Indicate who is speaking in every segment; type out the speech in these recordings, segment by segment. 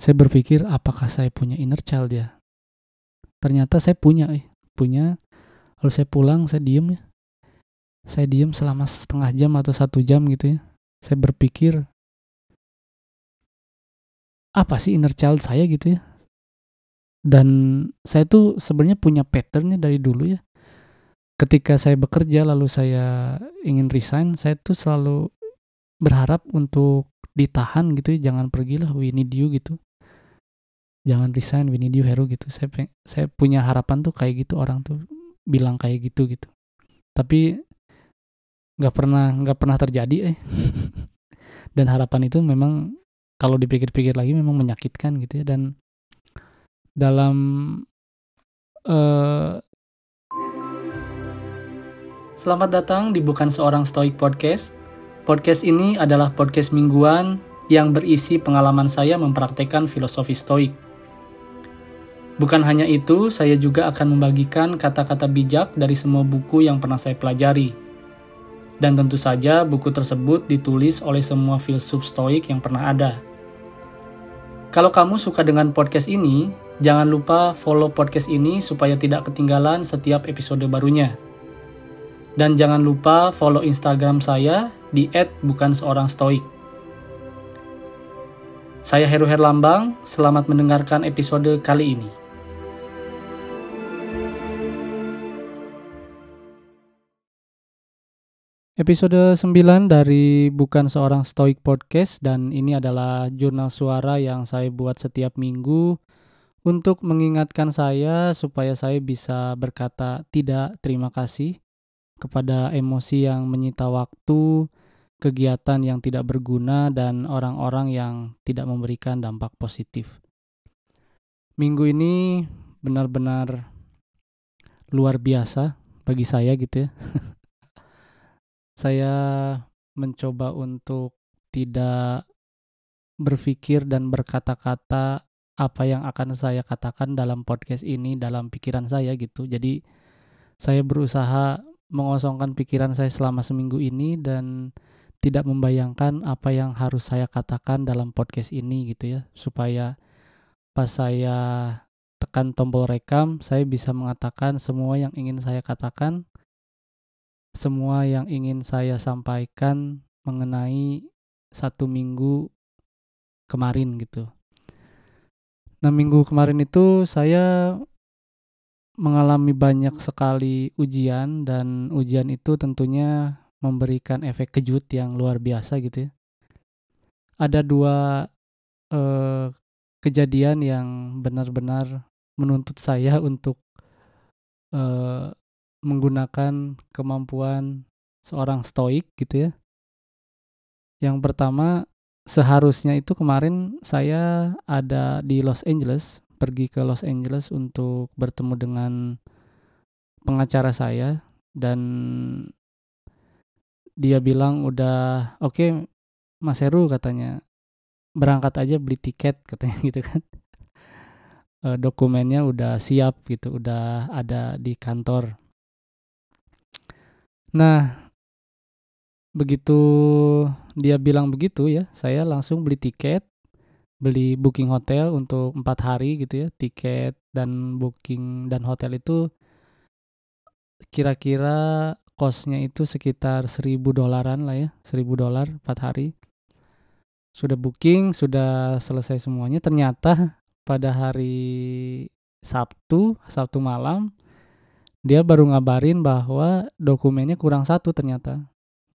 Speaker 1: saya berpikir apakah saya punya inner child ya? Ternyata saya punya eh punya. Lalu saya pulang saya diem ya. Saya diem selama setengah jam atau satu jam gitu ya. Saya berpikir apa sih inner child saya gitu ya? Dan saya tuh sebenarnya punya patternnya dari dulu ya. Ketika saya bekerja lalu saya ingin resign saya tuh selalu berharap untuk ditahan gitu ya. Jangan pergilah we need you gitu jangan resign we need you hero gitu saya saya punya harapan tuh kayak gitu orang tuh bilang kayak gitu gitu tapi nggak pernah nggak pernah terjadi eh dan harapan itu memang kalau dipikir-pikir lagi memang menyakitkan gitu ya dan dalam uh, Selamat datang di Bukan Seorang Stoik Podcast. Podcast ini adalah podcast mingguan yang berisi pengalaman saya mempraktekkan filosofi stoik. Bukan hanya itu, saya juga akan membagikan kata-kata bijak dari semua buku yang pernah saya pelajari. Dan tentu saja buku tersebut ditulis oleh semua filsuf stoik yang pernah ada. Kalau kamu suka dengan podcast ini, jangan lupa follow podcast ini supaya tidak ketinggalan setiap episode barunya. Dan jangan lupa follow Instagram saya di @bukanseorangstoik. Saya Heru Herlambang, selamat mendengarkan episode kali ini. Episode 9 dari Bukan Seorang Stoik Podcast dan ini adalah jurnal suara yang saya buat setiap minggu untuk mengingatkan saya supaya saya bisa berkata tidak terima kasih kepada emosi yang menyita waktu, kegiatan yang tidak berguna, dan orang-orang yang tidak memberikan dampak positif. Minggu ini benar-benar luar biasa bagi saya gitu ya. saya mencoba untuk tidak berpikir dan berkata-kata apa yang akan saya katakan dalam podcast ini dalam pikiran saya gitu. Jadi saya berusaha mengosongkan pikiran saya selama seminggu ini dan tidak membayangkan apa yang harus saya katakan dalam podcast ini gitu ya supaya pas saya tekan tombol rekam saya bisa mengatakan semua yang ingin saya katakan semua yang ingin saya sampaikan mengenai satu minggu kemarin gitu. Nah minggu kemarin itu saya mengalami banyak sekali ujian dan ujian itu tentunya memberikan efek kejut yang luar biasa gitu ya. Ada dua eh, kejadian yang benar-benar menuntut saya untuk eh, menggunakan kemampuan seorang stoik gitu ya. Yang pertama seharusnya itu kemarin saya ada di Los Angeles pergi ke Los Angeles untuk bertemu dengan pengacara saya dan dia bilang udah oke okay, Mas Heru katanya. Berangkat aja beli tiket katanya gitu kan. E, dokumennya udah siap gitu udah ada di kantor nah begitu dia bilang begitu ya saya langsung beli tiket beli booking hotel untuk empat hari gitu ya tiket dan booking dan hotel itu kira-kira kosnya itu sekitar seribu dolaran lah ya seribu dolar empat hari. Sudah booking sudah selesai semuanya ternyata pada hari Sabtu Sabtu malam dia baru ngabarin bahwa dokumennya kurang satu ternyata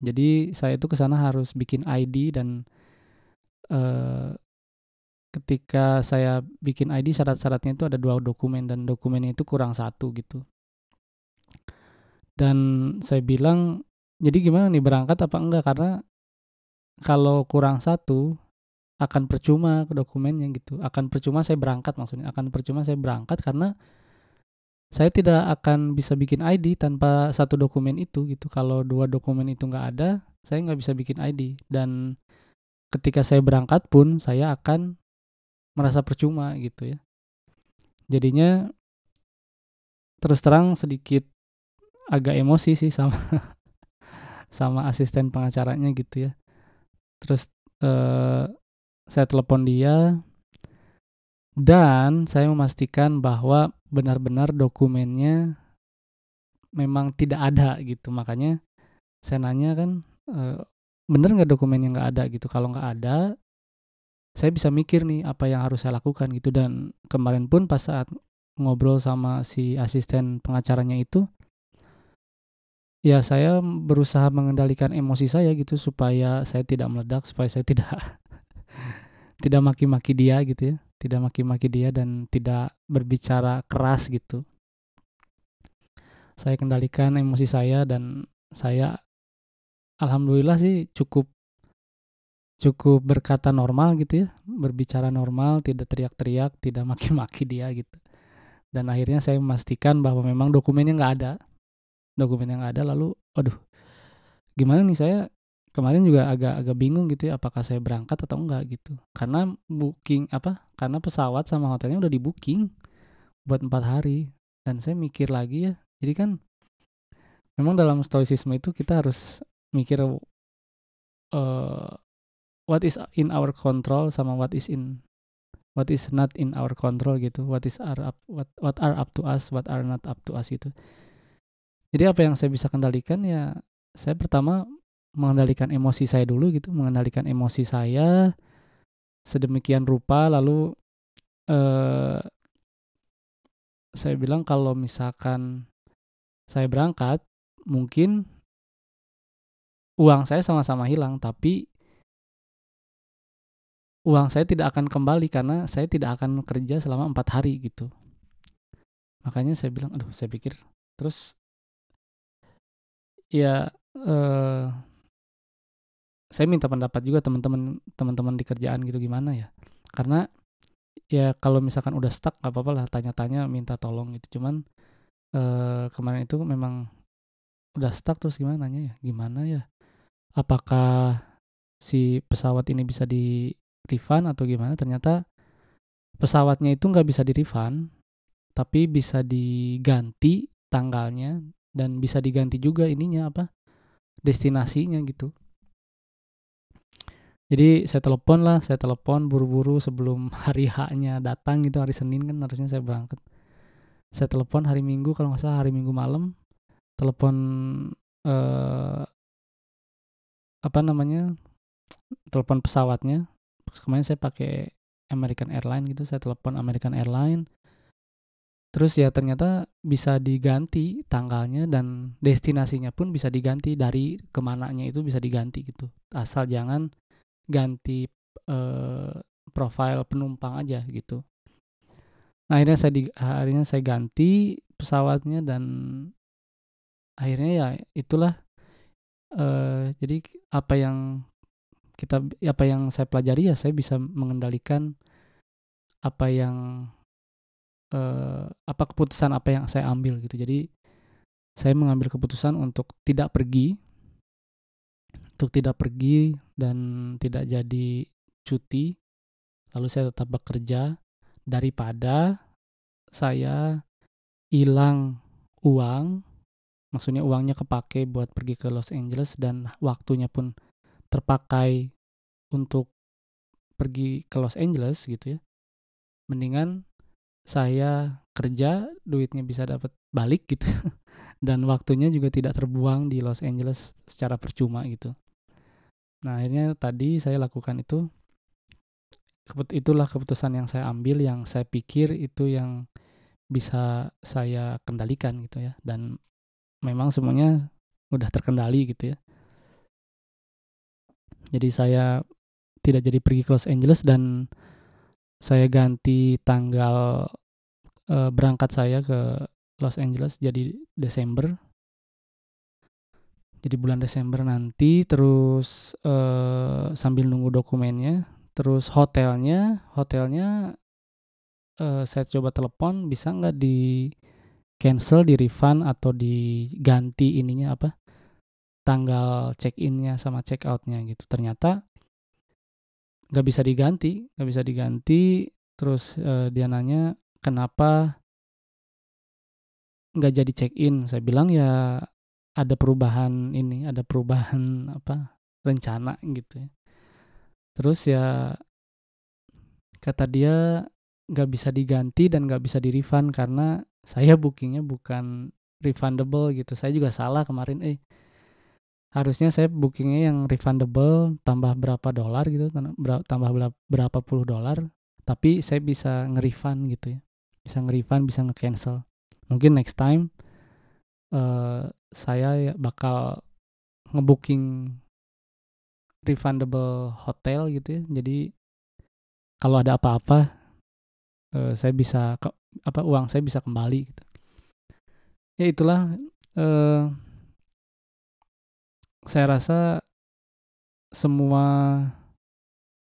Speaker 1: jadi saya itu ke sana harus bikin ID dan uh, ketika saya bikin ID syarat-syaratnya itu ada dua dokumen dan dokumennya itu kurang satu gitu. Dan saya bilang, jadi gimana nih berangkat apa enggak? Karena kalau kurang satu akan percuma dokumennya gitu. Akan percuma saya berangkat maksudnya. Akan percuma saya berangkat karena saya tidak akan bisa bikin ID tanpa satu dokumen itu gitu. Kalau dua dokumen itu nggak ada, saya nggak bisa bikin ID. Dan ketika saya berangkat pun saya akan merasa percuma gitu ya jadinya terus terang sedikit agak emosi sih sama sama asisten pengacaranya gitu ya terus eh, saya telepon dia Dan saya memastikan bahwa benar-benar dokumennya memang tidak ada gitu. Makanya saya nanya kan, e, bener nggak dokumennya nggak ada gitu. Kalau nggak ada, saya bisa mikir nih apa yang harus saya lakukan gitu. Dan kemarin pun pas saat ngobrol sama si asisten pengacaranya itu, ya saya berusaha mengendalikan emosi saya gitu supaya saya tidak meledak, supaya saya tidak tidak maki-maki dia gitu ya tidak maki-maki dia dan tidak berbicara keras gitu. Saya kendalikan emosi saya dan saya alhamdulillah sih cukup cukup berkata normal gitu ya, berbicara normal, tidak teriak-teriak, tidak maki-maki dia gitu. Dan akhirnya saya memastikan bahwa memang dokumennya nggak ada. Dokumennya nggak ada lalu, aduh, gimana nih saya kemarin juga agak agak bingung gitu ya apakah saya berangkat atau enggak gitu. Karena booking apa karena pesawat sama hotelnya udah di booking buat empat hari. Dan saya mikir lagi ya jadi kan memang dalam stoicisme itu kita harus mikir uh, what is in our control sama what is in what is not in our control gitu. What is are up what what are up to us what are not up to us itu jadi apa yang saya bisa kendalikan ya saya pertama mengendalikan emosi saya dulu gitu, mengendalikan emosi saya sedemikian rupa lalu eh, saya bilang kalau misalkan saya berangkat mungkin uang saya sama-sama hilang tapi uang saya tidak akan kembali karena saya tidak akan kerja selama empat hari gitu. Makanya saya bilang aduh saya pikir. Terus ya eh, saya minta pendapat juga teman-teman teman-teman di kerjaan gitu gimana ya. Karena ya kalau misalkan udah stuck nggak apa-apa lah tanya-tanya minta tolong gitu. Cuman eh, kemarin itu memang udah stuck terus gimana? Nanya ya gimana ya? Apakah si pesawat ini bisa di refund atau gimana? Ternyata pesawatnya itu nggak bisa di refund tapi bisa diganti tanggalnya dan bisa diganti juga ininya apa destinasinya gitu jadi saya telepon lah, saya telepon buru-buru sebelum hari H-nya datang gitu, hari Senin kan harusnya saya berangkat. Saya telepon hari Minggu kalau nggak salah hari Minggu malam, telepon eh, apa namanya, telepon pesawatnya. Kemarin saya pakai American Airlines gitu, saya telepon American Airlines. Terus ya ternyata bisa diganti tanggalnya dan destinasinya pun bisa diganti dari ke mananya itu bisa diganti gitu. Asal jangan ganti uh, profil penumpang aja gitu. Nah, akhirnya saya di, akhirnya saya ganti pesawatnya dan akhirnya ya itulah uh, jadi apa yang kita apa yang saya pelajari ya saya bisa mengendalikan apa yang uh, apa keputusan apa yang saya ambil gitu. Jadi saya mengambil keputusan untuk tidak pergi untuk tidak pergi dan tidak jadi cuti, lalu saya tetap bekerja daripada saya hilang uang, maksudnya uangnya kepake buat pergi ke Los Angeles dan waktunya pun terpakai untuk pergi ke Los Angeles gitu ya. Mendingan saya kerja, duitnya bisa dapat balik gitu. dan waktunya juga tidak terbuang di Los Angeles secara percuma gitu. Nah, akhirnya tadi saya lakukan itu itulah keputusan yang saya ambil yang saya pikir itu yang bisa saya kendalikan gitu ya dan memang semuanya udah terkendali gitu ya. Jadi saya tidak jadi pergi ke Los Angeles dan saya ganti tanggal e, berangkat saya ke Los Angeles jadi Desember jadi bulan Desember nanti terus uh, sambil nunggu dokumennya terus hotelnya hotelnya uh, saya coba telepon bisa nggak di cancel di refund atau diganti ininya apa tanggal check innya sama check outnya gitu. Ternyata nggak bisa diganti nggak bisa diganti. Terus uh, dia nanya kenapa nggak jadi check in saya bilang ya ada perubahan ini, ada perubahan apa rencana gitu ya. Terus ya kata dia nggak bisa diganti dan nggak bisa di-refund karena saya bookingnya bukan refundable gitu. Saya juga salah kemarin, eh harusnya saya bookingnya yang refundable tambah berapa dolar gitu, tambah berapa puluh dolar, tapi saya bisa nge-refund gitu ya. Bisa nge-refund, bisa nge-cancel. Mungkin next time uh, saya ya bakal ngebooking refundable hotel gitu ya. Jadi kalau ada apa-apa uh, saya bisa ke, apa uang saya bisa kembali gitu. Ya itulah uh, saya rasa semua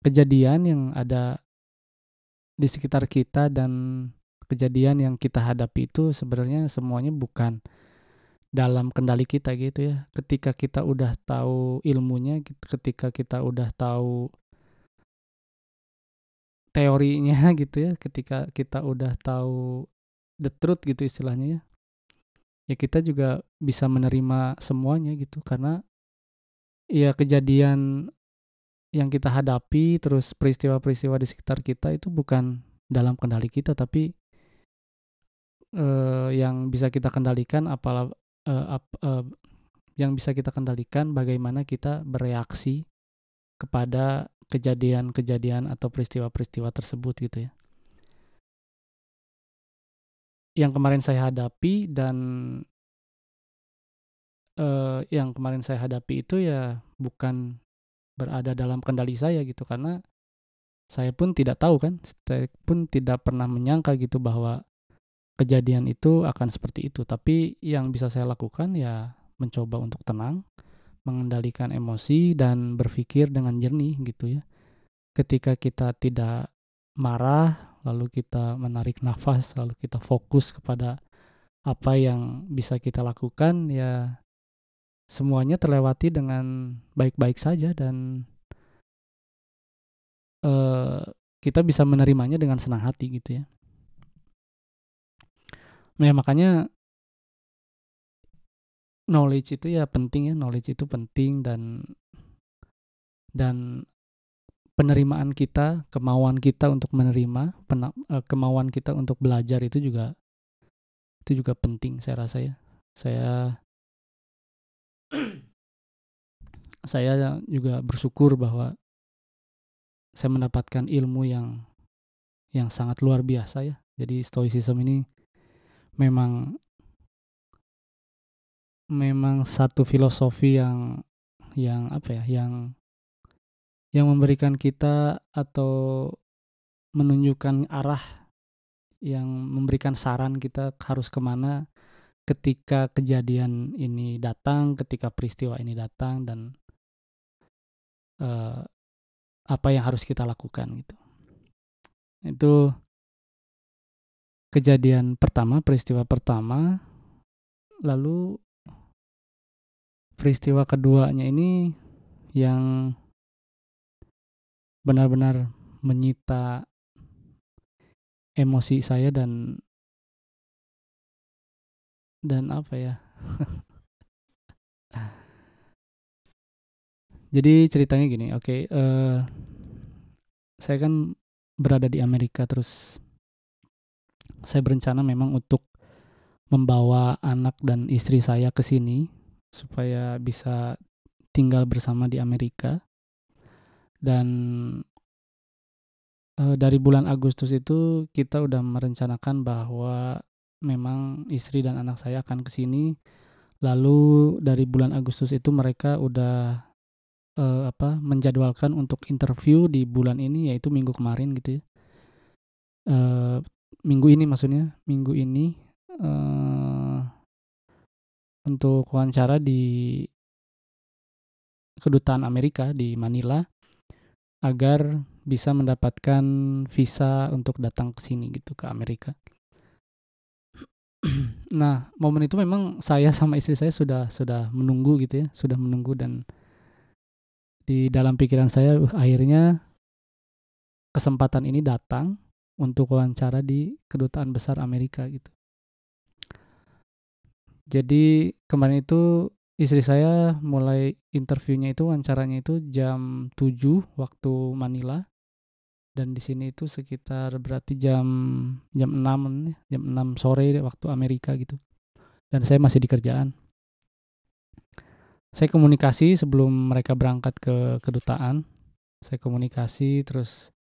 Speaker 1: kejadian yang ada di sekitar kita dan kejadian yang kita hadapi itu sebenarnya semuanya bukan dalam kendali kita gitu ya. Ketika kita udah tahu ilmunya, ketika kita udah tahu teorinya gitu ya, ketika kita udah tahu the truth gitu istilahnya ya. Ya kita juga bisa menerima semuanya gitu karena ya kejadian yang kita hadapi terus peristiwa-peristiwa di sekitar kita itu bukan dalam kendali kita tapi eh, yang bisa kita kendalikan apalah uh, ap, uh, yang bisa kita kendalikan bagaimana kita bereaksi kepada kejadian-kejadian atau peristiwa-peristiwa tersebut gitu ya. Yang kemarin saya hadapi dan uh, yang kemarin saya hadapi itu ya bukan berada dalam kendali saya gitu karena saya pun tidak tahu kan, saya pun tidak pernah menyangka gitu bahwa kejadian itu akan seperti itu. Tapi yang bisa saya lakukan ya mencoba untuk tenang, mengendalikan emosi dan berpikir dengan jernih gitu ya. Ketika kita tidak marah, lalu kita menarik nafas, lalu kita fokus kepada apa yang bisa kita lakukan ya semuanya terlewati dengan baik-baik saja dan uh, kita bisa menerimanya dengan senang hati gitu ya. Nah, makanya knowledge itu ya penting ya, knowledge itu penting dan dan penerimaan kita, kemauan kita untuk menerima, pena, eh, kemauan kita untuk belajar itu juga itu juga penting saya rasa ya. Saya saya juga bersyukur bahwa saya mendapatkan ilmu yang yang sangat luar biasa ya. Jadi stoicism ini memang memang satu filosofi yang yang apa ya yang yang memberikan kita atau menunjukkan arah yang memberikan saran kita harus ke mana ketika kejadian ini datang, ketika peristiwa ini datang dan uh, apa yang harus kita lakukan gitu. Itu kejadian pertama, peristiwa pertama, lalu peristiwa keduanya ini yang benar-benar menyita emosi saya dan dan apa ya? Jadi ceritanya gini oke okay, uh, eh, saya kan berada di Amerika terus saya berencana memang untuk membawa anak dan istri saya ke sini supaya bisa tinggal bersama di Amerika. Dan e, dari bulan Agustus itu kita udah merencanakan bahwa memang istri dan anak saya akan ke sini. Lalu dari bulan Agustus itu mereka udah e, apa menjadwalkan untuk interview di bulan ini yaitu minggu kemarin gitu ya. E, minggu ini maksudnya minggu ini uh, untuk wawancara di kedutaan Amerika di Manila agar bisa mendapatkan visa untuk datang ke sini gitu ke Amerika. nah, momen itu memang saya sama istri saya sudah sudah menunggu gitu ya, sudah menunggu dan di dalam pikiran saya uh, akhirnya kesempatan ini datang untuk wawancara di kedutaan besar Amerika gitu. Jadi kemarin itu istri saya mulai interviewnya itu wawancaranya itu jam 7 waktu Manila. dan di sini itu sekitar berarti jam jam 6 jam 6 sore waktu Amerika gitu dan saya masih di kerjaan saya komunikasi sebelum mereka berangkat ke kedutaan saya komunikasi terus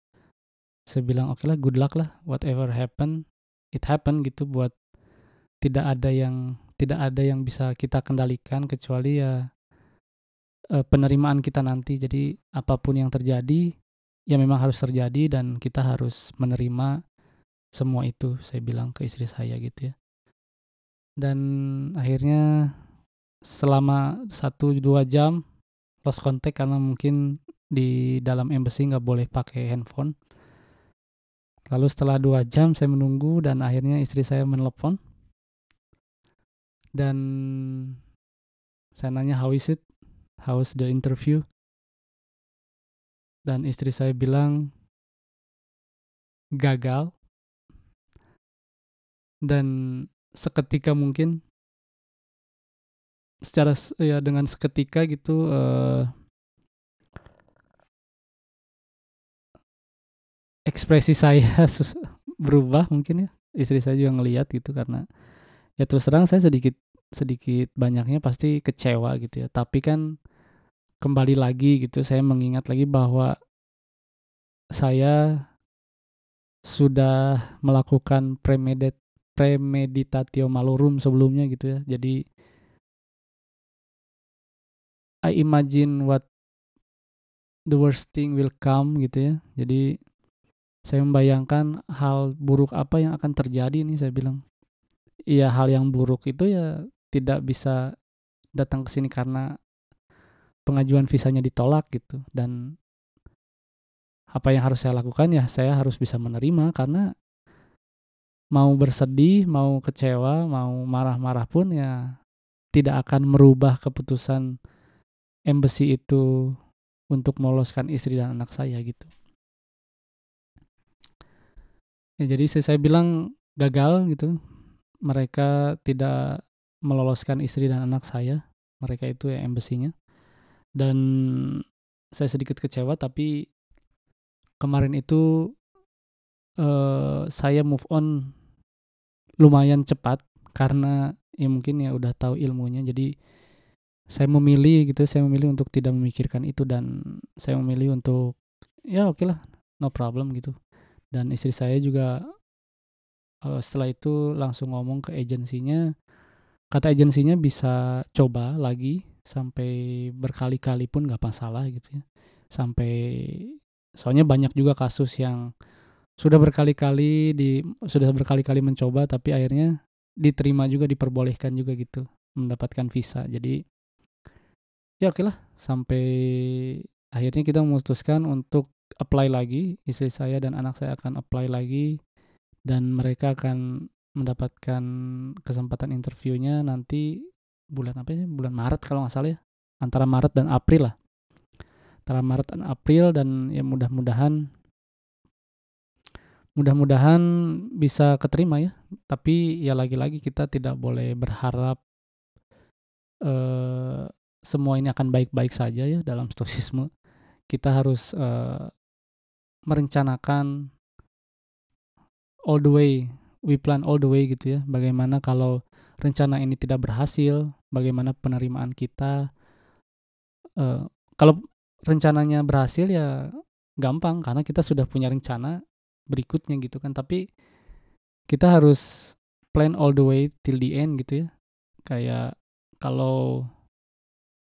Speaker 1: saya bilang oke okay lah good luck lah whatever happen it happen gitu buat tidak ada yang tidak ada yang bisa kita kendalikan kecuali ya eh, penerimaan kita nanti. Jadi apa pun yang terjadi ya memang harus terjadi dan kita harus menerima semua itu saya bilang ke istri saya gitu ya. Dan akhirnya selama satu dua jam lost contact karena mungkin di dalam embassy nggak boleh pakai handphone lalu setelah dua jam saya menunggu dan akhirnya istri saya menelpon. Dan saya nanya how is it? How was the interview? Dan istri saya bilang gagal. Dan seketika mungkin secara ya dengan seketika gitu uh, ekspresi saya berubah mungkin ya istri saya juga ngelihat gitu karena ya terus terang saya sedikit sedikit banyaknya pasti kecewa gitu ya tapi kan kembali lagi gitu saya mengingat lagi bahwa saya sudah melakukan premedit premeditatio malorum sebelumnya gitu ya. Jadi I imagine what the worst thing will come gitu ya. Jadi saya membayangkan hal buruk apa yang akan terjadi nih saya bilang. Iya hal yang buruk itu ya tidak bisa datang ke sini karena pengajuan visanya ditolak gitu dan apa yang harus saya lakukan ya saya harus bisa menerima karena mau bersedih, mau kecewa, mau marah-marah pun ya tidak akan merubah keputusan embassy itu untuk meloloskan istri dan anak saya gitu. Ya, jadi saya, bilang gagal gitu. Mereka tidak meloloskan istri dan anak saya. Mereka itu ya embassy-nya dan saya sedikit kecewa tapi kemarin itu uh, saya move on lumayan cepat karena ya mungkin ya udah tahu ilmunya jadi saya memilih gitu saya memilih untuk tidak memikirkan itu dan saya memilih untuk ya oke okay lah no problem gitu dan istri saya juga uh, setelah itu langsung ngomong ke agensinya. Kata agensinya bisa coba lagi sampai berkali-kali pun nggak masalah gitu ya. Sampai soalnya banyak juga kasus yang sudah berkali-kali di sudah berkali-kali mencoba tapi akhirnya diterima juga diperbolehkan juga gitu mendapatkan visa. Jadi ya oke lah sampai akhirnya kita memutuskan untuk apply lagi istri saya dan anak saya akan apply lagi dan mereka akan mendapatkan kesempatan interviewnya nanti bulan apa sih? Bulan Maret kalau nggak salah ya. Antara Maret dan April lah. Antara Maret dan April dan ya mudah-mudahan mudah-mudahan bisa keterima ya. Tapi ya lagi-lagi kita tidak boleh berharap uh, semua ini akan baik-baik saja ya dalam stoisisme kita harus uh, merencanakan all the way we plan all the way gitu ya bagaimana kalau rencana ini tidak berhasil, bagaimana penerimaan kita. Uh, kalau rencananya berhasil ya gampang karena kita sudah punya rencana berikutnya gitu kan. Tapi kita harus plan all the way till the end gitu ya. Kayak kalau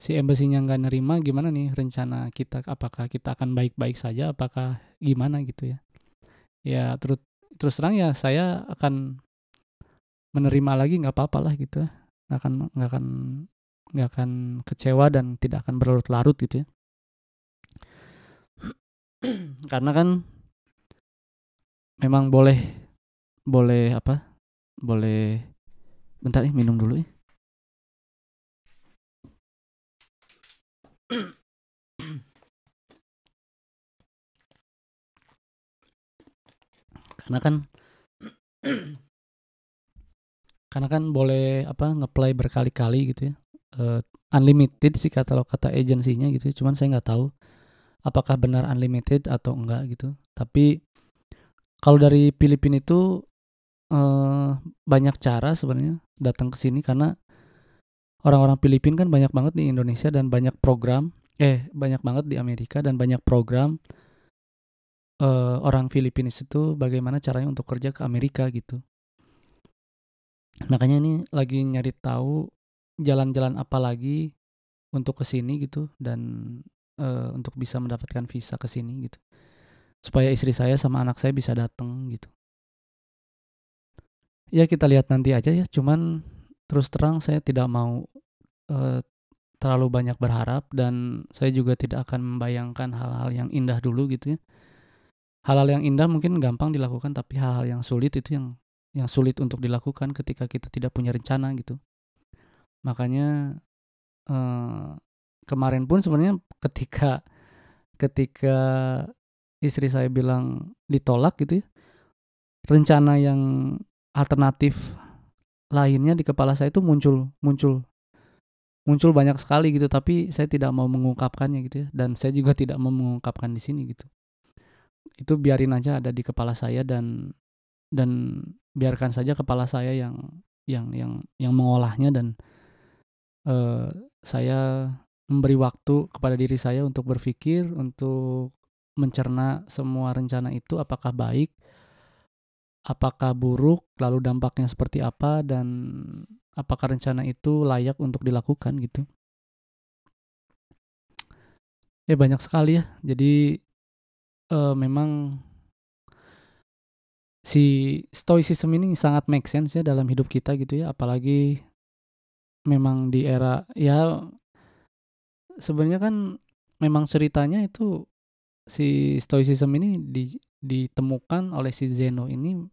Speaker 1: si embassy-nya nggak nerima gimana nih rencana kita? Apakah kita akan baik-baik saja? Apakah gimana gitu ya? Ya terus terus terang ya saya akan menerima lagi nggak apa-apa lah gitu nggak akan nggak akan nggak akan kecewa dan tidak akan berlarut-larut gitu ya. Karena kan memang boleh boleh apa? Boleh bentar nih minum dulu ya karena kan karena kan boleh apa ngeplay berkali-kali gitu ya uh, unlimited sih kata kata agensinya gitu ya. cuman saya nggak tahu apakah benar unlimited atau enggak gitu Tapi kalau dari Filipina itu eh, banyak cara sebenarnya datang ke sini karena orang-orang Filipina kan banyak banget di Indonesia dan banyak program eh banyak banget di Amerika dan banyak program eh, orang Filipina itu bagaimana caranya untuk kerja ke Amerika gitu. Makanya ini lagi nyari tahu jalan-jalan apa lagi untuk ke sini gitu dan uh, untuk bisa mendapatkan visa ke sini gitu. Supaya istri saya sama anak saya bisa datang gitu. Ya kita lihat nanti aja ya, cuman terus terang saya tidak mau uh, terlalu banyak berharap dan saya juga tidak akan membayangkan hal-hal yang indah dulu gitu ya. Hal-hal yang indah mungkin gampang dilakukan tapi hal-hal yang sulit itu yang yang sulit untuk dilakukan ketika kita tidak punya rencana gitu. Makanya eh, kemarin pun sebenarnya ketika ketika istri saya bilang ditolak gitu ya, rencana yang alternatif lainnya di kepala saya itu muncul muncul muncul banyak sekali gitu tapi saya tidak mau mengungkapkannya gitu ya dan saya juga tidak mau mengungkapkan di sini gitu. Itu biarin aja ada di kepala saya dan dan biarkan saja kepala saya yang yang yang yang mengolahnya dan uh, saya memberi waktu kepada diri saya untuk berpikir untuk mencerna semua rencana itu apakah baik apakah buruk lalu dampaknya seperti apa dan apakah rencana itu layak untuk dilakukan gitu. Ya banyak sekali ya. Jadi uh, memang si stoicism ini sangat make sense ya dalam hidup kita gitu ya. Apalagi memang di era ya sebenarnya kan memang ceritanya itu si stoicism ini di, ditemukan oleh si Zeno ini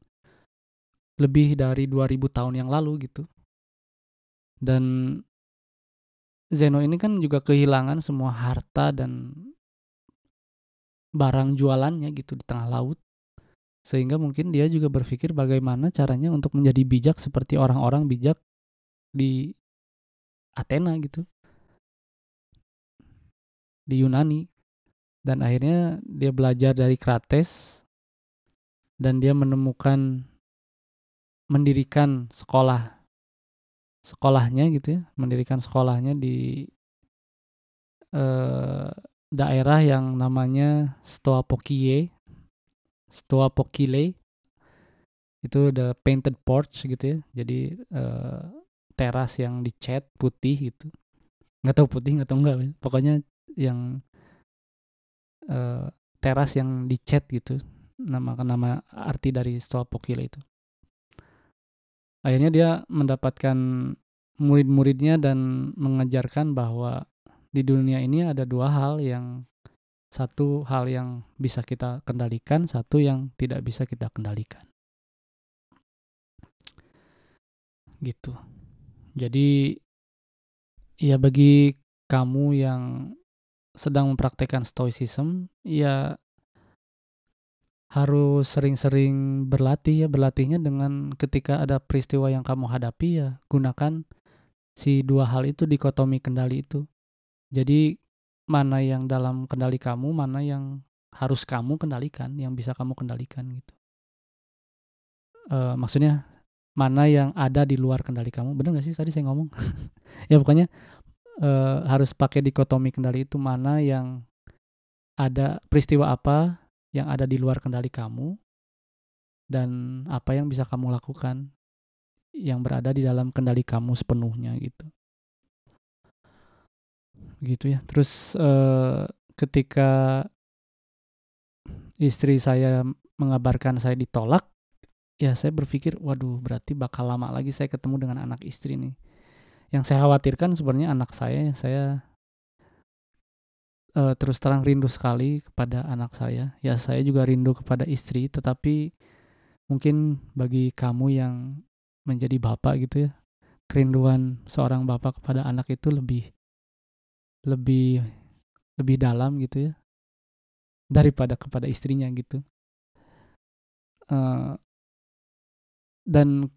Speaker 1: lebih dari 2000 tahun yang lalu gitu dan Zeno ini kan juga kehilangan semua harta dan barang jualannya gitu di tengah laut sehingga mungkin dia juga berpikir bagaimana caranya untuk menjadi bijak seperti orang-orang bijak di Athena gitu. Di Yunani. Dan akhirnya dia belajar dari Krates dan dia menemukan mendirikan sekolah sekolahnya gitu ya, mendirikan sekolahnya di eh, daerah yang namanya Stoapokie Stoa Pokile itu the painted porch gitu ya jadi uh, teras yang dicat putih gitu. Nggak tahu putih nggak tahu enggak pokoknya yang uh, teras yang dicat gitu nama nama arti dari Stoa Pokile itu akhirnya dia mendapatkan murid-muridnya dan mengajarkan bahwa di dunia ini ada dua hal yang satu hal yang bisa kita kendalikan, satu yang tidak bisa kita kendalikan. Gitu. Jadi ya bagi kamu yang sedang mempraktekkan stoicism, ya harus sering-sering berlatih ya, berlatihnya dengan ketika ada peristiwa yang kamu hadapi ya gunakan si dua hal itu dikotomi kendali itu. Jadi mana yang dalam kendali kamu, mana yang harus kamu kendalikan, yang bisa kamu kendalikan gitu. Uh, maksudnya mana yang ada di luar kendali kamu, bener gak sih tadi saya ngomong? ya pokoknya uh, harus pakai dikotomi kendali itu mana yang ada peristiwa apa yang ada di luar kendali kamu dan apa yang bisa kamu lakukan yang berada di dalam kendali kamu sepenuhnya gitu. Gitu ya. Terus uh, ketika istri saya mengabarkan saya ditolak ya saya berpikir waduh berarti bakal lama lagi saya ketemu dengan anak istri nih yang saya khawatirkan sebenarnya anak saya saya uh, terus terang rindu sekali kepada anak saya. Ya saya juga rindu kepada istri tetapi mungkin bagi kamu yang menjadi bapak gitu ya kerinduan seorang bapak kepada anak itu lebih lebih lebih dalam gitu ya daripada kepada istrinya gitu. Uh, dan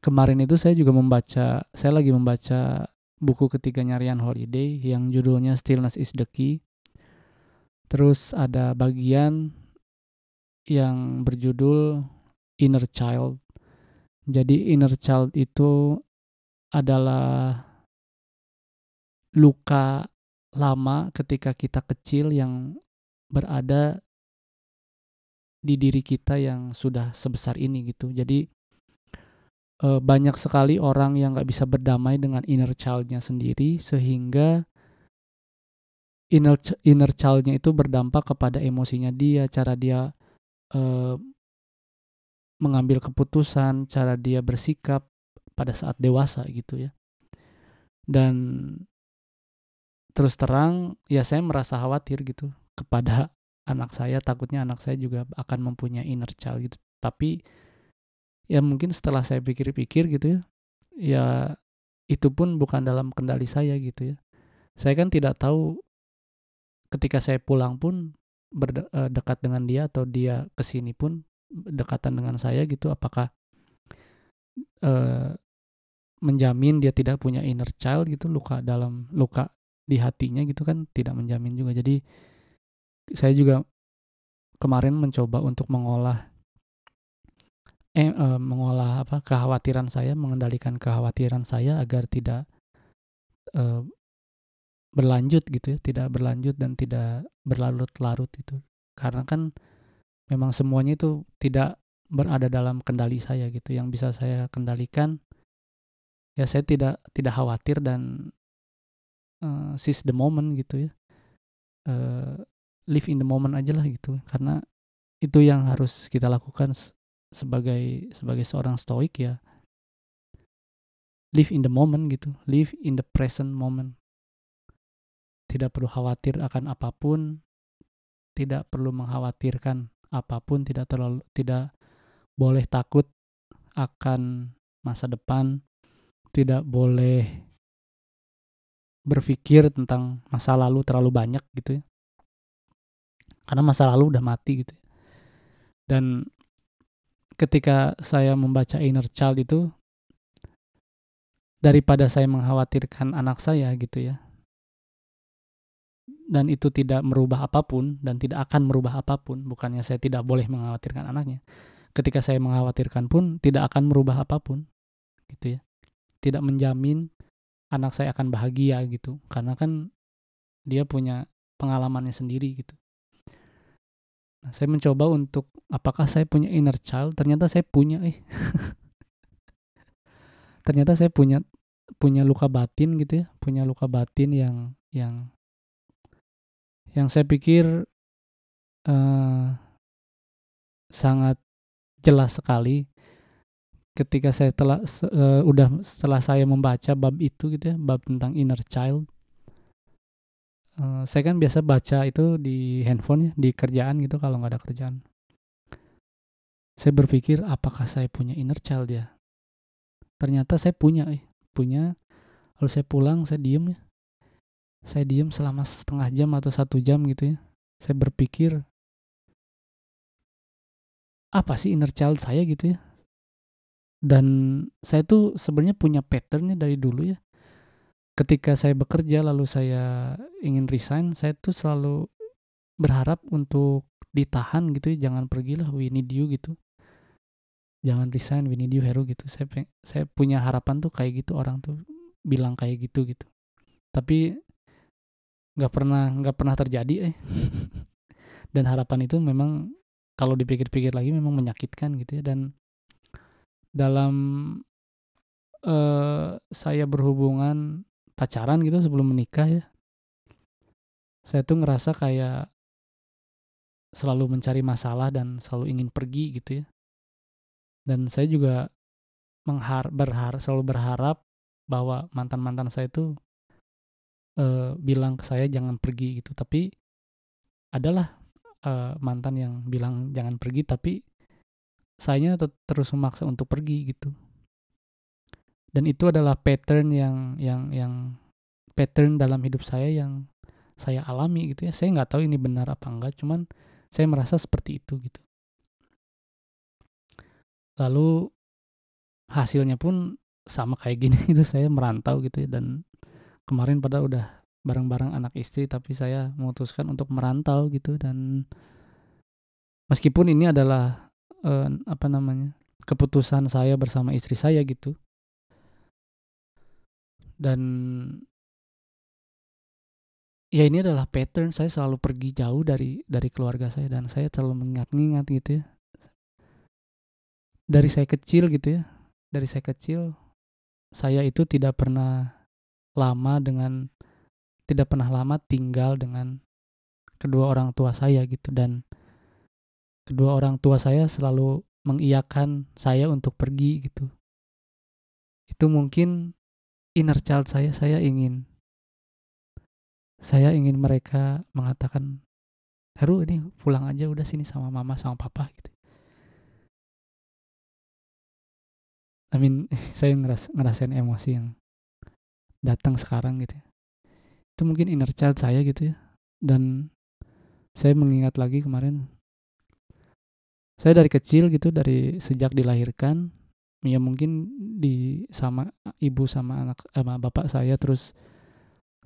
Speaker 1: kemarin itu saya juga membaca saya lagi membaca buku ketiga nyarian holiday yang judulnya Stillness is the Key Terus ada bagian yang berjudul inner child. Jadi inner child itu adalah luka lama ketika kita kecil yang berada di diri kita yang sudah sebesar ini gitu. Jadi uh, banyak sekali orang yang nggak bisa berdamai dengan inner childnya sendiri sehingga inner inner childnya itu berdampak kepada emosinya dia, cara dia uh, mengambil keputusan, cara dia bersikap pada saat dewasa gitu ya. Dan terus terang ya saya merasa khawatir gitu kepada anak saya takutnya anak saya juga akan mempunyai inner child gitu tapi ya mungkin setelah saya pikir-pikir gitu ya ya itu pun bukan dalam kendali saya gitu ya. Saya kan tidak tahu ketika saya pulang pun berdekat eh, dengan dia atau dia ke sini pun dekatan dengan saya gitu apakah uh, menjamin dia tidak punya inner child gitu luka dalam luka di hatinya gitu kan tidak menjamin juga. Jadi saya juga kemarin mencoba untuk mengolah eh, uh, mengolah apa kekhawatiran saya, mengendalikan kekhawatiran saya agar tidak uh, berlanjut gitu ya, tidak berlanjut dan tidak berlarut-larut itu. Karena kan memang semuanya itu tidak berada dalam kendali saya gitu. Yang bisa saya kendalikan ya saya tidak tidak khawatir dan uh, seize the moment gitu ya. Uh, live in the moment aja lah gitu. Karena itu yang harus kita lakukan sebagai sebagai seorang stoik ya live in the moment gitu live in the present moment tidak perlu khawatir akan apa pun tidak perlu mengkhawatirkan apa pun tidak terlalu tidak boleh takut akan masa depan tidak boleh berpikir tentang masa lalu terlalu banyak gitu ya karena masa lalu udah mati gitu ya. dan ketika saya membaca inner child itu daripada saya mengkhawatirkan anak saya gitu ya. Dan itu tidak merubah apa pun dan tidak akan merubah apa pun bukannya saya tidak boleh mengkhawatirkan anaknya. Ketika saya mengkhawatirkan pun tidak akan merubah apa pun gitu ya. Tidak menjamin anak saya akan bahagia gitu karena kan dia punya pengalamannya sendiri gitu Nah, saya mencoba untuk apakah saya punya inner child? Ternyata saya punya eh. Ternyata saya punya punya luka batin gitu ya, punya luka batin yang yang yang saya pikir uh, sangat jelas sekali ketika saya telah uh, udah setelah saya membaca bab itu gitu ya, bab tentang inner child uh, saya kan biasa baca itu di handphone ya di kerjaan gitu kalau nggak ada kerjaan. Saya berpikir apakah saya punya inner child ya? Ternyata saya punya eh punya. Lalu saya pulang saya diem ya. Saya diem selama setengah jam atau satu jam gitu ya. Saya berpikir apa sih inner child saya? gitu ya. Dan saya tuh sebenarnya punya patternnya dari dulu ya ketika saya bekerja lalu saya ingin resign, saya tuh selalu berharap untuk ditahan gitu ya, jangan pergilah, we need you gitu. Jangan resign, we need you hero gitu. Saya saya punya harapan tuh kayak gitu orang tuh bilang kayak gitu gitu. Tapi nggak pernah nggak pernah terjadi eh. dan harapan itu memang kalau dipikir-pikir lagi memang menyakitkan gitu ya dan dalam uh, saya berhubungan pacaran gitu sebelum menikah ya. Saya tuh ngerasa kayak selalu mencari masalah dan selalu ingin pergi gitu ya. Dan saya juga menghar berharap selalu berharap bahwa mantan mantan saya tuh uh, bilang ke saya jangan pergi gitu. Tapi adalah uh, mantan yang bilang jangan pergi tapi saya terus memaksa untuk pergi gitu dan itu adalah pattern yang yang yang pattern dalam hidup saya yang saya alami gitu ya. Saya nggak tahu ini benar apa enggak cuman saya merasa seperti itu gitu. Lalu hasilnya pun sama kayak gini itu saya merantau gitu ya. Dan kemarin pada udah bareng-bareng anak istri tapi saya memutuskan untuk merantau gitu. Dan meskipun ini adalah uh, apa namanya keputusan saya bersama istri saya gitu dan ya ini adalah pattern saya selalu pergi jauh dari dari keluarga saya dan saya selalu mengingat-ingat gitu ya. Dari saya kecil gitu ya dari saya kecil saya itu tidak pernah lama dengan tidak pernah lama tinggal dengan kedua orang tua saya gitu. Dan kedua orang tua saya selalu mengiyakan saya untuk pergi gitu. Itu mungkin inner child saya saya ingin saya ingin mereka mengatakan Heru ini pulang aja udah sini sama mama sama papa gitu I mean saya ngeras, ngerasain emosi yang datang sekarang gitu ya. itu mungkin inner child saya gitu ya dan saya mengingat lagi kemarin saya dari kecil gitu dari sejak dilahirkan ya mungkin di sama ibu sama anak sama bapak saya terus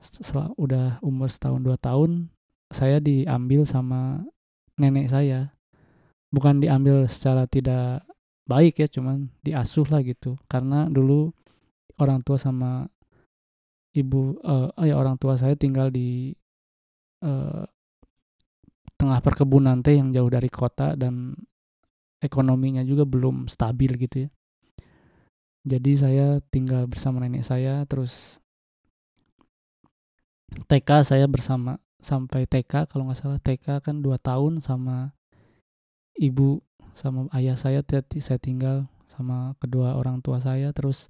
Speaker 1: setelah udah umur setahun dua tahun saya diambil sama nenek saya. Bukan diambil secara tidak baik ya cuman diasuh lah gitu. Karena dulu orang tua sama ibu uh, ya orang tua saya tinggal di uh, tengah perkebunan teh yang jauh dari kota dan ekonominya juga belum stabil gitu ya jadi saya tinggal bersama nenek saya terus TK saya bersama sampai TK kalau nggak salah TK kan dua tahun sama ibu sama ayah saya saya tinggal sama kedua orang tua saya. Terus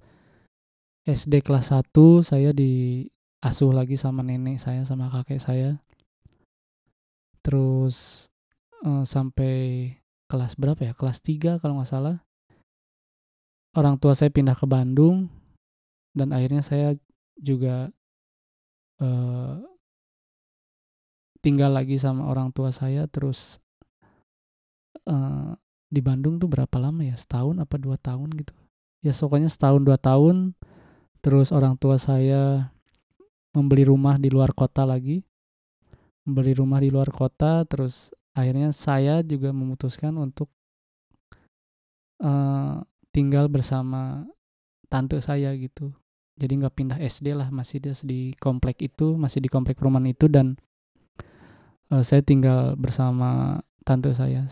Speaker 1: SD kelas 1 saya diasuh lagi sama nenek saya sama kakek saya. Terus uh, sampai kelas berapa ya? Kelas 3 kalau nggak salah orang tua saya pindah ke Bandung dan akhirnya saya juga uh, tinggal lagi sama orang tua saya terus uh, di Bandung tuh berapa lama ya? Setahun apa dua tahun gitu. Ya pokoknya setahun dua tahun terus orang tua saya membeli rumah di luar kota lagi. Membeli rumah di luar kota terus akhirnya saya juga memutuskan untuk uh, tinggal bersama tante saya gitu jadi nggak pindah SD lah masih di komplek itu masih di komplek perumahan itu dan uh, saya tinggal bersama tante saya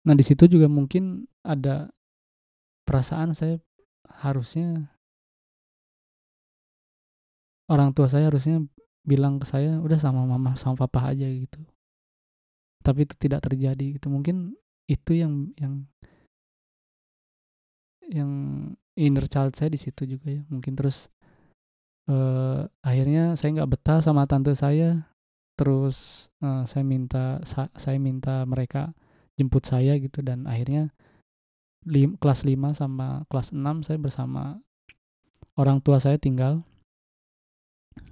Speaker 1: Nah, di situ juga mungkin ada perasaan saya harusnya orang tua saya harusnya bilang ke saya udah sama mama sama papa aja gitu. Tapi itu tidak terjadi gitu. Mungkin itu yang yang yang inner child saya di situ juga ya. Mungkin terus uh, akhirnya saya nggak betah sama tante saya. Terus uh, saya minta sa saya minta mereka jemput saya gitu dan akhirnya lim, kelas 5 sama kelas 6 saya bersama orang tua saya tinggal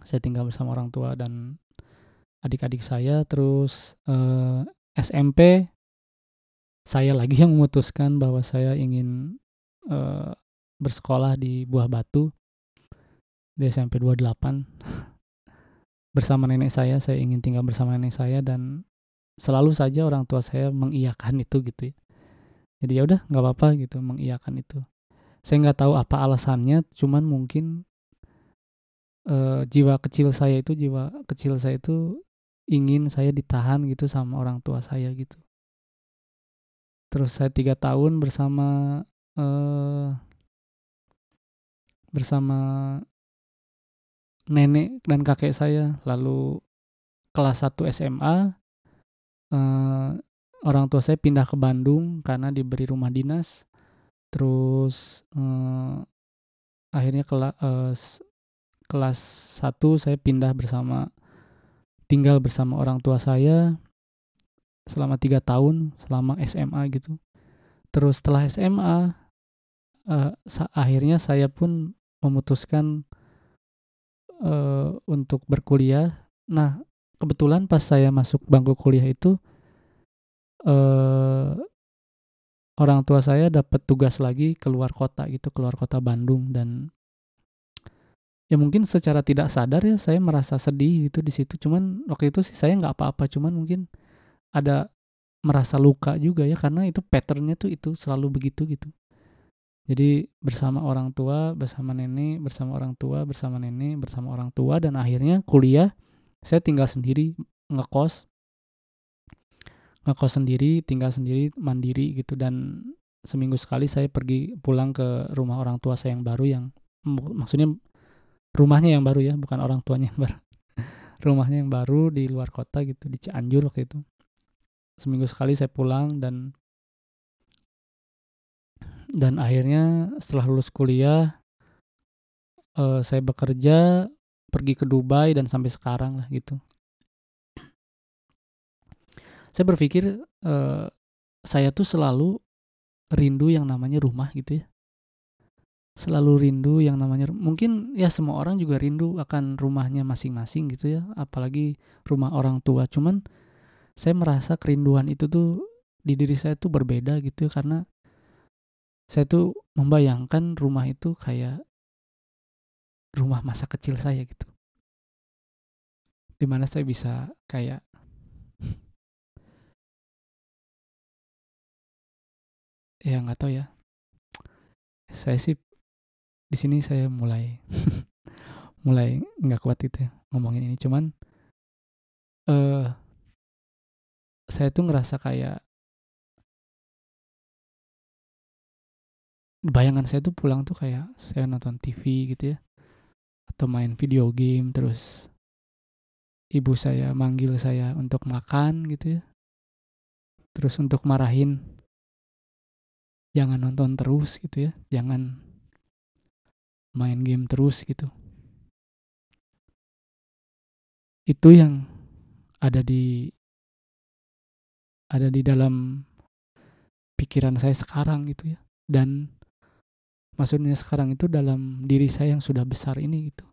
Speaker 1: saya tinggal bersama orang tua dan adik-adik saya terus eh, SMP saya lagi yang memutuskan bahwa saya ingin eh, bersekolah di Buah Batu di SMP 28 bersama nenek saya saya ingin tinggal bersama nenek saya dan selalu saja orang tua saya mengiyakan itu gitu ya. Jadi ya udah nggak apa-apa gitu mengiyakan itu. Saya nggak tahu apa alasannya, cuman mungkin uh, jiwa kecil saya itu jiwa kecil saya itu ingin saya ditahan gitu sama orang tua saya gitu. Terus saya tiga tahun bersama uh, bersama nenek dan kakek saya, lalu kelas 1 SMA uh, orang tua saya pindah ke Bandung karena diberi rumah dinas. Terus uh, akhirnya kela uh, kelas 1 saya pindah bersama tinggal bersama orang tua saya selama tiga tahun selama SMA gitu. Terus setelah SMA uh, akhirnya saya pun memutuskan uh, untuk berkuliah. Nah, kebetulan pas saya masuk bangku kuliah itu eh orang tua saya dapat tugas lagi keluar kota gitu keluar kota Bandung. Dan ya mungkin secara tidak sadar ya saya merasa sedih gitu di situ. Cuman waktu itu sih saya nggak apa-apa cuman mungkin ada merasa luka juga ya karena itu patternnya tuh itu selalu begitu gitu jadi bersama orang tua bersama nenek bersama orang tua bersama nenek bersama orang tua dan akhirnya kuliah. Saya tinggal sendiri ngekos. Ngekos sendiri tinggal sendiri mandiri gitu. Dan seminggu sekali saya pergi pulang ke rumah orang tua saya yang baru yang maksudnya rumahnya yang baru ya bukan orang tuanya yang baru. Rumahnya yang baru di luar kota gitu di Cianjur waktu itu. Seminggu sekali saya pulang dan dan akhirnya setelah lulus kuliah uh, saya bekerja pergi ke Dubai dan sampai sekarang lah gitu. Saya berpikir uh, saya tuh selalu rindu yang namanya rumah gitu ya. Selalu rindu yang namanya mungkin ya semua orang juga rindu akan rumahnya masing-masing gitu ya. Apalagi rumah orang tua. Cuman saya merasa kerinduan itu tuh di diri saya tuh berbeda gitu ya. Karena saya tuh membayangkan rumah itu kayak rumah masa kecil saya gitu. Di mana saya bisa kayak ya nggak tahu ya. Saya sih di sini saya mulai mulai nggak kuat itu ya, ngomongin ini. Cuman uh, saya tuh ngerasa kayak bayangan saya tuh pulang tuh kayak saya nonton TV gitu ya atau main video game terus ibu saya manggil saya untuk makan gitu ya terus untuk marahin jangan nonton terus gitu ya jangan main game terus gitu. Itu yang ada di ada di dalam pikiran saya sekarang gitu ya. Dan maksudnya sekarang itu dalam diri saya yang sudah besar ini gitu.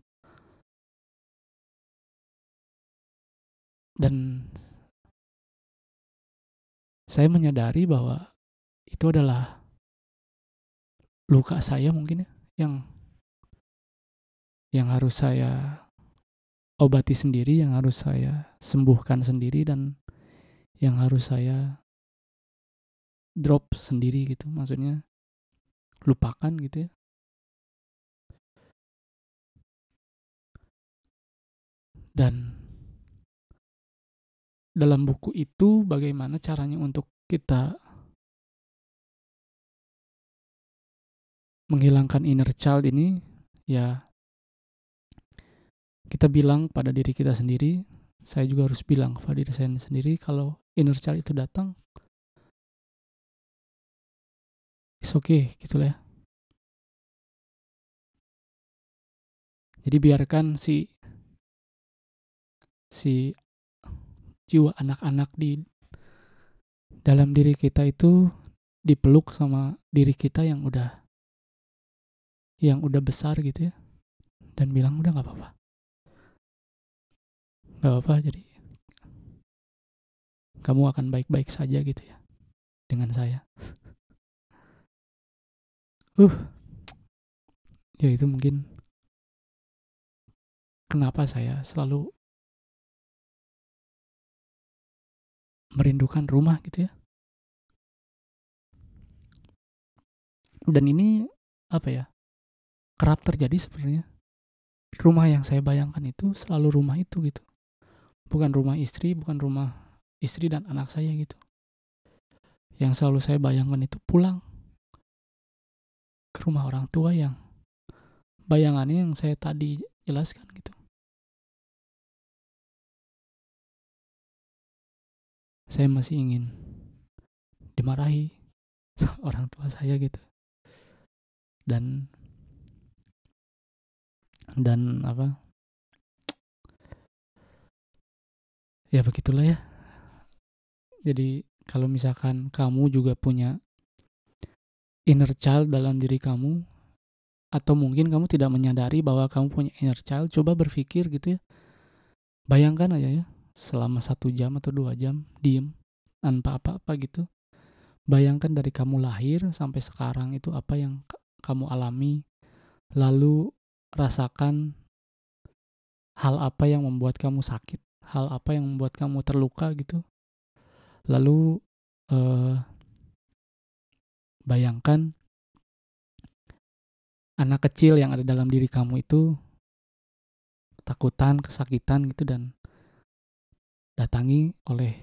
Speaker 1: Dan saya menyadari bahwa itu adalah luka saya mungkin ya yang yang harus saya obati sendiri, yang harus saya sembuhkan sendiri dan yang harus saya drop sendiri gitu. Maksudnya lupakan gitu ya. Dan dalam buku itu bagaimana caranya untuk kita menghilangkan inner child ini ya kita bilang pada diri kita sendiri, saya juga harus bilang kepada diri saya sendiri kalau inner child itu datang, it's okay gitu ya. Jadi biarkan si si jiwa anak-anak di dalam diri kita itu dipeluk sama diri kita yang udah yang udah besar gitu ya. Dan bilang udah nggak apa-apa. Gak apa jadi kamu akan baik-baik saja gitu ya dengan saya uh ya itu mungkin kenapa saya selalu merindukan rumah gitu ya. Dan ini apa ya kerap terjadi sebenarnya. Rumah yang saya bayangkan itu selalu rumah itu gitu. Bukan rumah istri, bukan rumah istri dan anak saya gitu. Yang selalu saya bayangkan itu pulang ke rumah orang tua yang bayangannya yang saya tadi jelaskan gitu. Saya masih ingin dimarahi orang tua saya gitu. Dan dan apa ya begitulah ya jadi kalau misalkan kamu juga punya inner child dalam diri kamu? Atau mungkin kamu tidak menyadari bahwa kamu punya inner child? Coba berpikir gitu ya. Bayangkan aja ya selama satu jam atau dua jam diem tanpa apa-apa gitu. Bayangkan dari kamu lahir sampai sekarang itu apa yang kamu alami. Lalu rasakan hal apa yang membuat kamu sakit, hal apa yang membuat kamu terluka gitu. Lalu uh, bayangkan anak kecil yang ada dalam diri kamu itu takutan, kesakitan gitu dan datangi oleh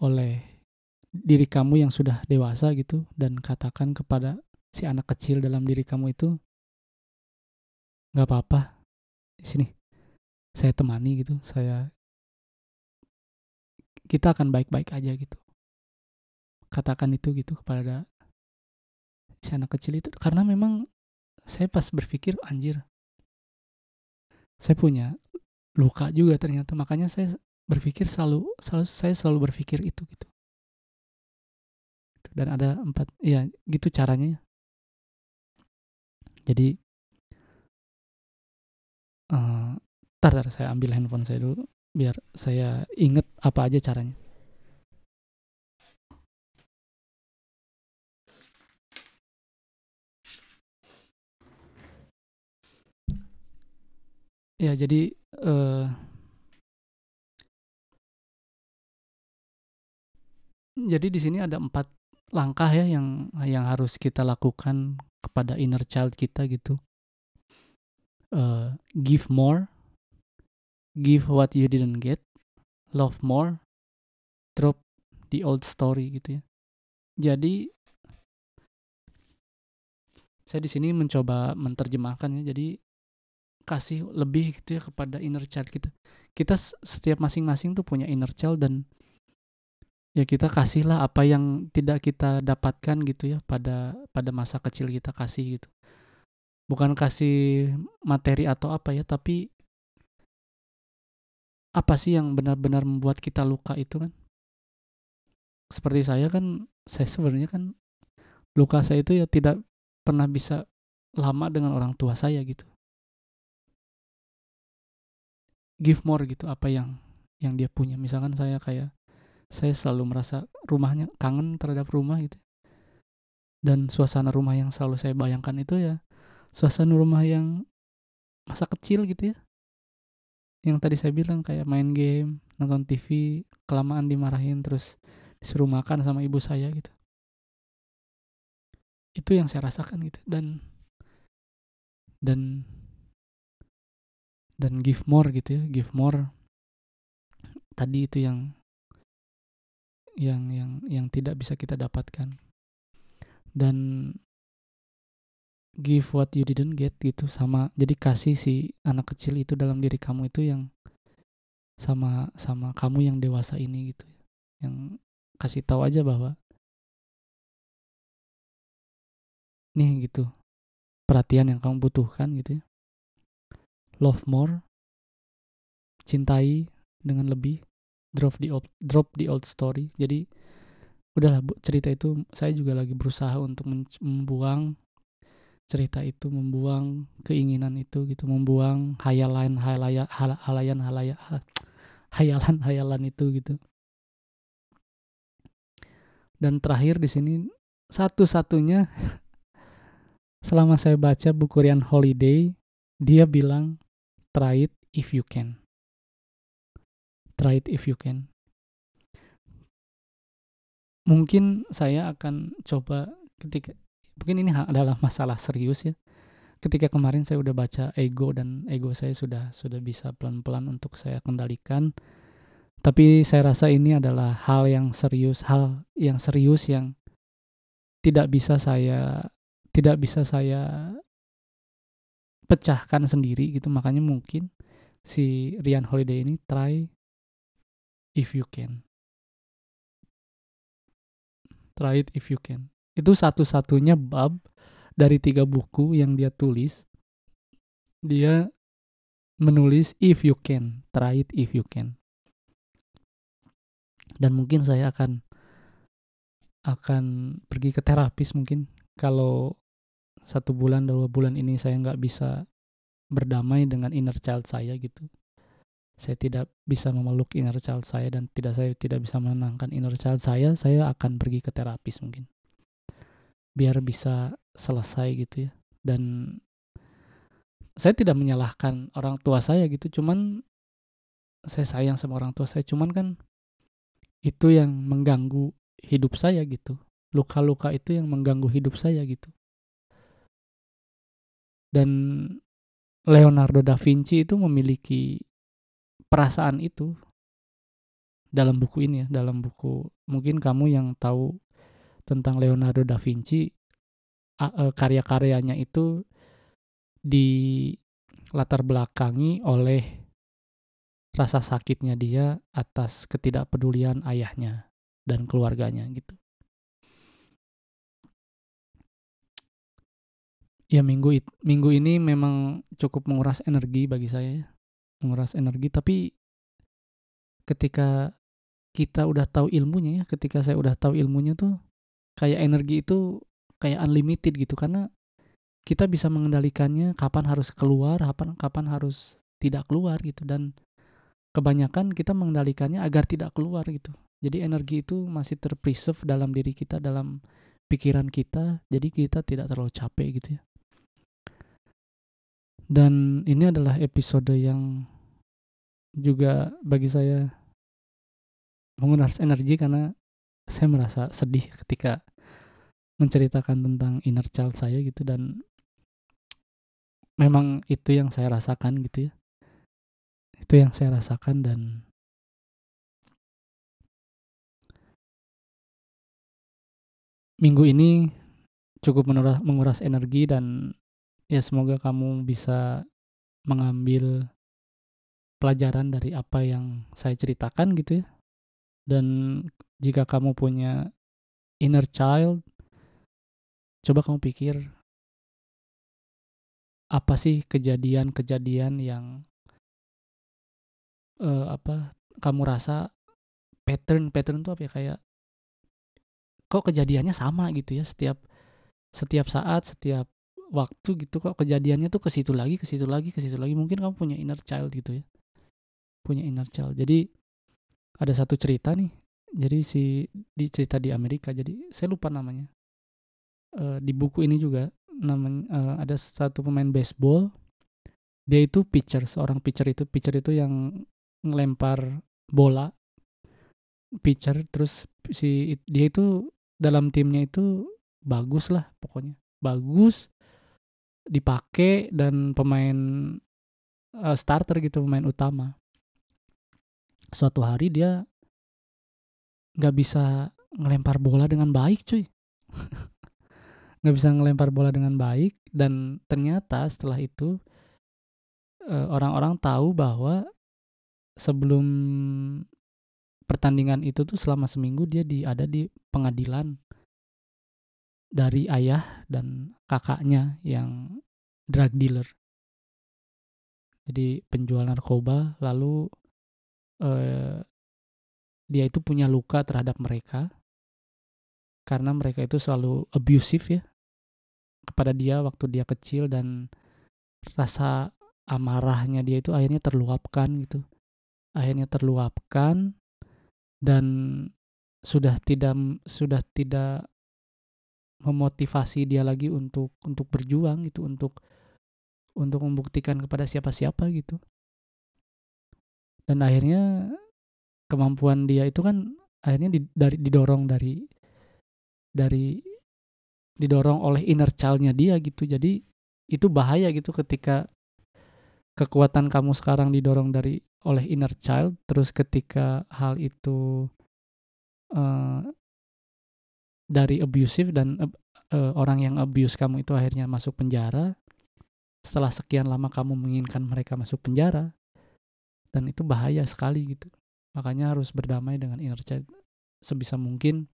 Speaker 1: oleh diri kamu yang sudah dewasa gitu dan katakan kepada si anak kecil dalam diri kamu itu nggak apa-apa sini saya temani gitu saya kita akan baik-baik aja gitu katakan itu gitu kepada si anak kecil itu karena memang saya pas berpikir anjir saya punya luka juga ternyata. Makanya saya berpikir selalu selalu saya selalu berpikir itu gitu. Dan ada empat ya gitu caranya. Jadi uh, tar, tar saya ambil handphone saya dulu biar saya inget apa aja caranya ya jadi uh, jadi di sini ada empat langkah ya yang yang harus kita lakukan kepada inner child kita gitu. Uh, give more give what you didn't get love more drop the old story gitu ya. Jadi saya di sini mencoba menerjemahkan ya. Jadi kasih lebih gitu ya kepada inner child kita. Kita setiap masing-masing tuh punya inner child dan ya kita kasihlah apa yang tidak kita dapatkan gitu ya pada pada masa kecil kita kasih gitu. Bukan kasih materi atau apa ya, tapi apa sih yang benar-benar membuat kita luka itu kan? Seperti saya kan, saya sebenarnya kan luka saya itu ya tidak pernah bisa lama dengan orang tua saya gitu give more gitu apa yang yang dia punya. Misalkan saya kayak saya selalu merasa rumahnya kangen terhadap rumah gitu. Dan suasana rumah yang selalu saya bayangkan itu ya suasana rumah yang masa kecil gitu ya. Yang tadi saya bilang kayak main game nonton TV kelamaan dimarahin terus disuruh makan sama ibu saya gitu. Itu yang saya rasakan gitu. Dan dan dan give more gitu ya give more. Tadi itu yang yang yang yang tidak bisa kita dapatkan. Dan give what you didn't get gitu sama jadi kasih si anak kecil itu dalam diri kamu itu yang sama sama kamu yang dewasa ini gitu yang kasih tahu aja bahwa nih gitu perhatian yang kamu butuhkan gitu ya love more, cintai dengan lebih, drop the old, drop the old story. Jadi udahlah bu, cerita itu saya juga lagi berusaha untuk membuang cerita itu, membuang keinginan itu gitu, membuang hayalan halayan halayan halayan hayalan hayalan itu gitu. Dan terakhir di sini satu-satunya selama saya baca buku Rian Holiday, dia bilang try it if you can. Try it if you can. Mungkin saya akan coba ketika mungkin ini adalah masalah serius ya. Ketika kemarin saya udah baca ego dan ego saya sudah sudah bisa pelan-pelan untuk saya kendalikan. Tapi saya rasa ini adalah hal yang serius, hal yang serius yang tidak bisa saya tidak bisa saya pecahkan sendiri gitu. Makanya mungkin si Rian Holiday ini try if you can. Try it if you can. Itu satu-satunya bab dari tiga buku yang dia tulis. Dia menulis if you can. Try it if you can. Dan mungkin saya akan akan pergi ke terapis mungkin. Kalau satu bulan dua bulan ini saya nggak bisa berdamai dengan inner child saya gitu. Saya tidak bisa memeluk inner child saya dan tidak saya tidak bisa menenangkan inner child saya saya akan pergi ke terapis mungkin. Biar bisa selesai gitu ya. Dan saya tidak menyalahkan orang tua saya gitu cuman saya sayang sama orang tua saya cuman kan itu yang mengganggu hidup saya gitu. Luka-luka itu yang mengganggu hidup saya gitu dan Leonardo da Vinci itu memiliki perasaan itu dalam buku ini ya dalam buku mungkin kamu yang tahu tentang Leonardo da Vinci e, karya-karyanya itu di latar belakangi oleh rasa sakitnya dia atas ketidakpedulian ayahnya dan keluarganya gitu. Ya minggu minggu ini memang cukup menguras energi bagi saya ya. Menguras energi tapi ketika kita udah tahu ilmunya ya, ketika saya udah tahu ilmunya tuh kayak energi itu kayak unlimited gitu karena kita bisa mengendalikannya kapan harus keluar, kapan kapan harus tidak keluar gitu dan kebanyakan kita mengendalikannya agar tidak keluar gitu. Jadi energi itu masih terpreserve dalam diri kita, dalam pikiran kita, jadi kita tidak terlalu capek gitu ya. Dan ini adalah episode yang juga bagi saya menguras energi karena saya merasa sedih ketika menceritakan tentang inner child saya gitu dan memang itu yang saya rasakan gitu ya. Itu yang saya rasakan dan minggu ini cukup menguras, menguras energi dan ya semoga kamu bisa mengambil pelajaran dari apa yang saya ceritakan gitu ya. Dan jika kamu punya inner child coba kamu pikir apa sih kejadian-kejadian yang uh, apa kamu rasa pattern pattern tuh apa ya? Kayak kok kejadiannya sama gitu ya? Setiap setiap saat setiap waktu gitu kok kejadiannya tuh ke situ lagi ke situ lagi ke situ lagi. Mungkin kamu punya inner child gitu ya. Punya inner child. Jadi ada satu cerita nih. Jadi si di cerita di Amerika jadi saya lupa namanya. Uh, di buku ini juga namanya uh, ada satu pemain baseball. Dia itu pitcher seorang pitcher itu. Pitcher itu yang ngelempar bola. Pitcher terus si dia itu dalam timnya itu bagus lah pokoknya. Bagus dipakai dan pemain uh, starter gitu pemain utama. Suatu hari dia nggak bisa ngelempar bola dengan baik cuy. Nggak bisa ngelempar bola dengan baik dan ternyata setelah itu eh, orang-orang tahu bahwa sebelum pertandingan itu tuh selama seminggu dia di ada di pengadilan dari ayah dan kakaknya yang drug dealer. Jadi penjual narkoba lalu eh, dia itu punya luka terhadap mereka karena mereka itu selalu abusive ya kepada dia waktu dia kecil dan rasa amarahnya dia itu akhirnya terluapkan gitu akhirnya terluapkan dan sudah tidak sudah tidak memotivasi dia lagi untuk untuk berjuang gitu untuk untuk membuktikan kepada siapa-siapa gitu dan akhirnya kemampuan dia itu kan akhirnya didorong dari dari didorong oleh inner child-nya dia gitu. Jadi itu bahaya gitu ketika kekuatan kamu sekarang didorong dari oleh inner child, terus ketika hal itu uh, dari abusive dan uh, orang yang abuse kamu itu akhirnya masuk penjara. Setelah sekian lama kamu menginginkan mereka masuk penjara, dan itu bahaya sekali gitu. Makanya harus berdamai dengan inner child sebisa mungkin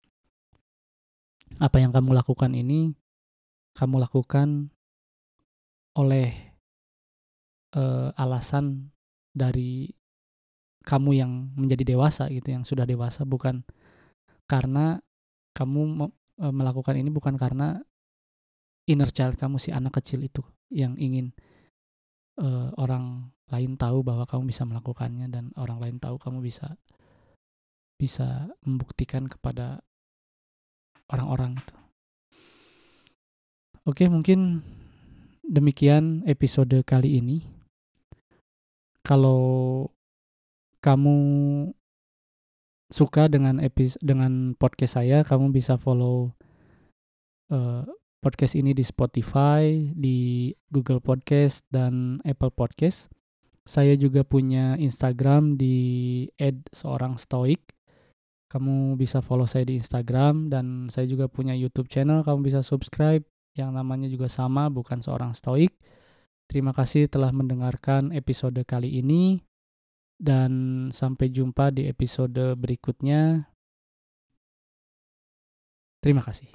Speaker 1: apa yang kamu lakukan ini kamu lakukan oleh uh, alasan dari kamu yang menjadi dewasa gitu yang sudah dewasa bukan karena kamu uh, melakukan ini bukan karena inner child kamu si anak kecil itu yang ingin uh, orang lain tahu bahwa kamu bisa melakukannya dan orang lain tahu kamu bisa bisa membuktikan kepada orang-orang itu. Oke, mungkin demikian episode kali ini. Kalau kamu suka dengan episode dengan podcast saya, kamu bisa follow uh, podcast ini di Spotify, di Google Podcast dan Apple Podcast. Saya juga punya Instagram di @seorang_stoik. Kamu bisa follow saya di Instagram dan saya juga punya YouTube channel. Kamu bisa subscribe yang namanya juga sama, bukan seorang stoik. Terima kasih telah mendengarkan episode kali ini dan sampai jumpa di episode berikutnya. Terima kasih.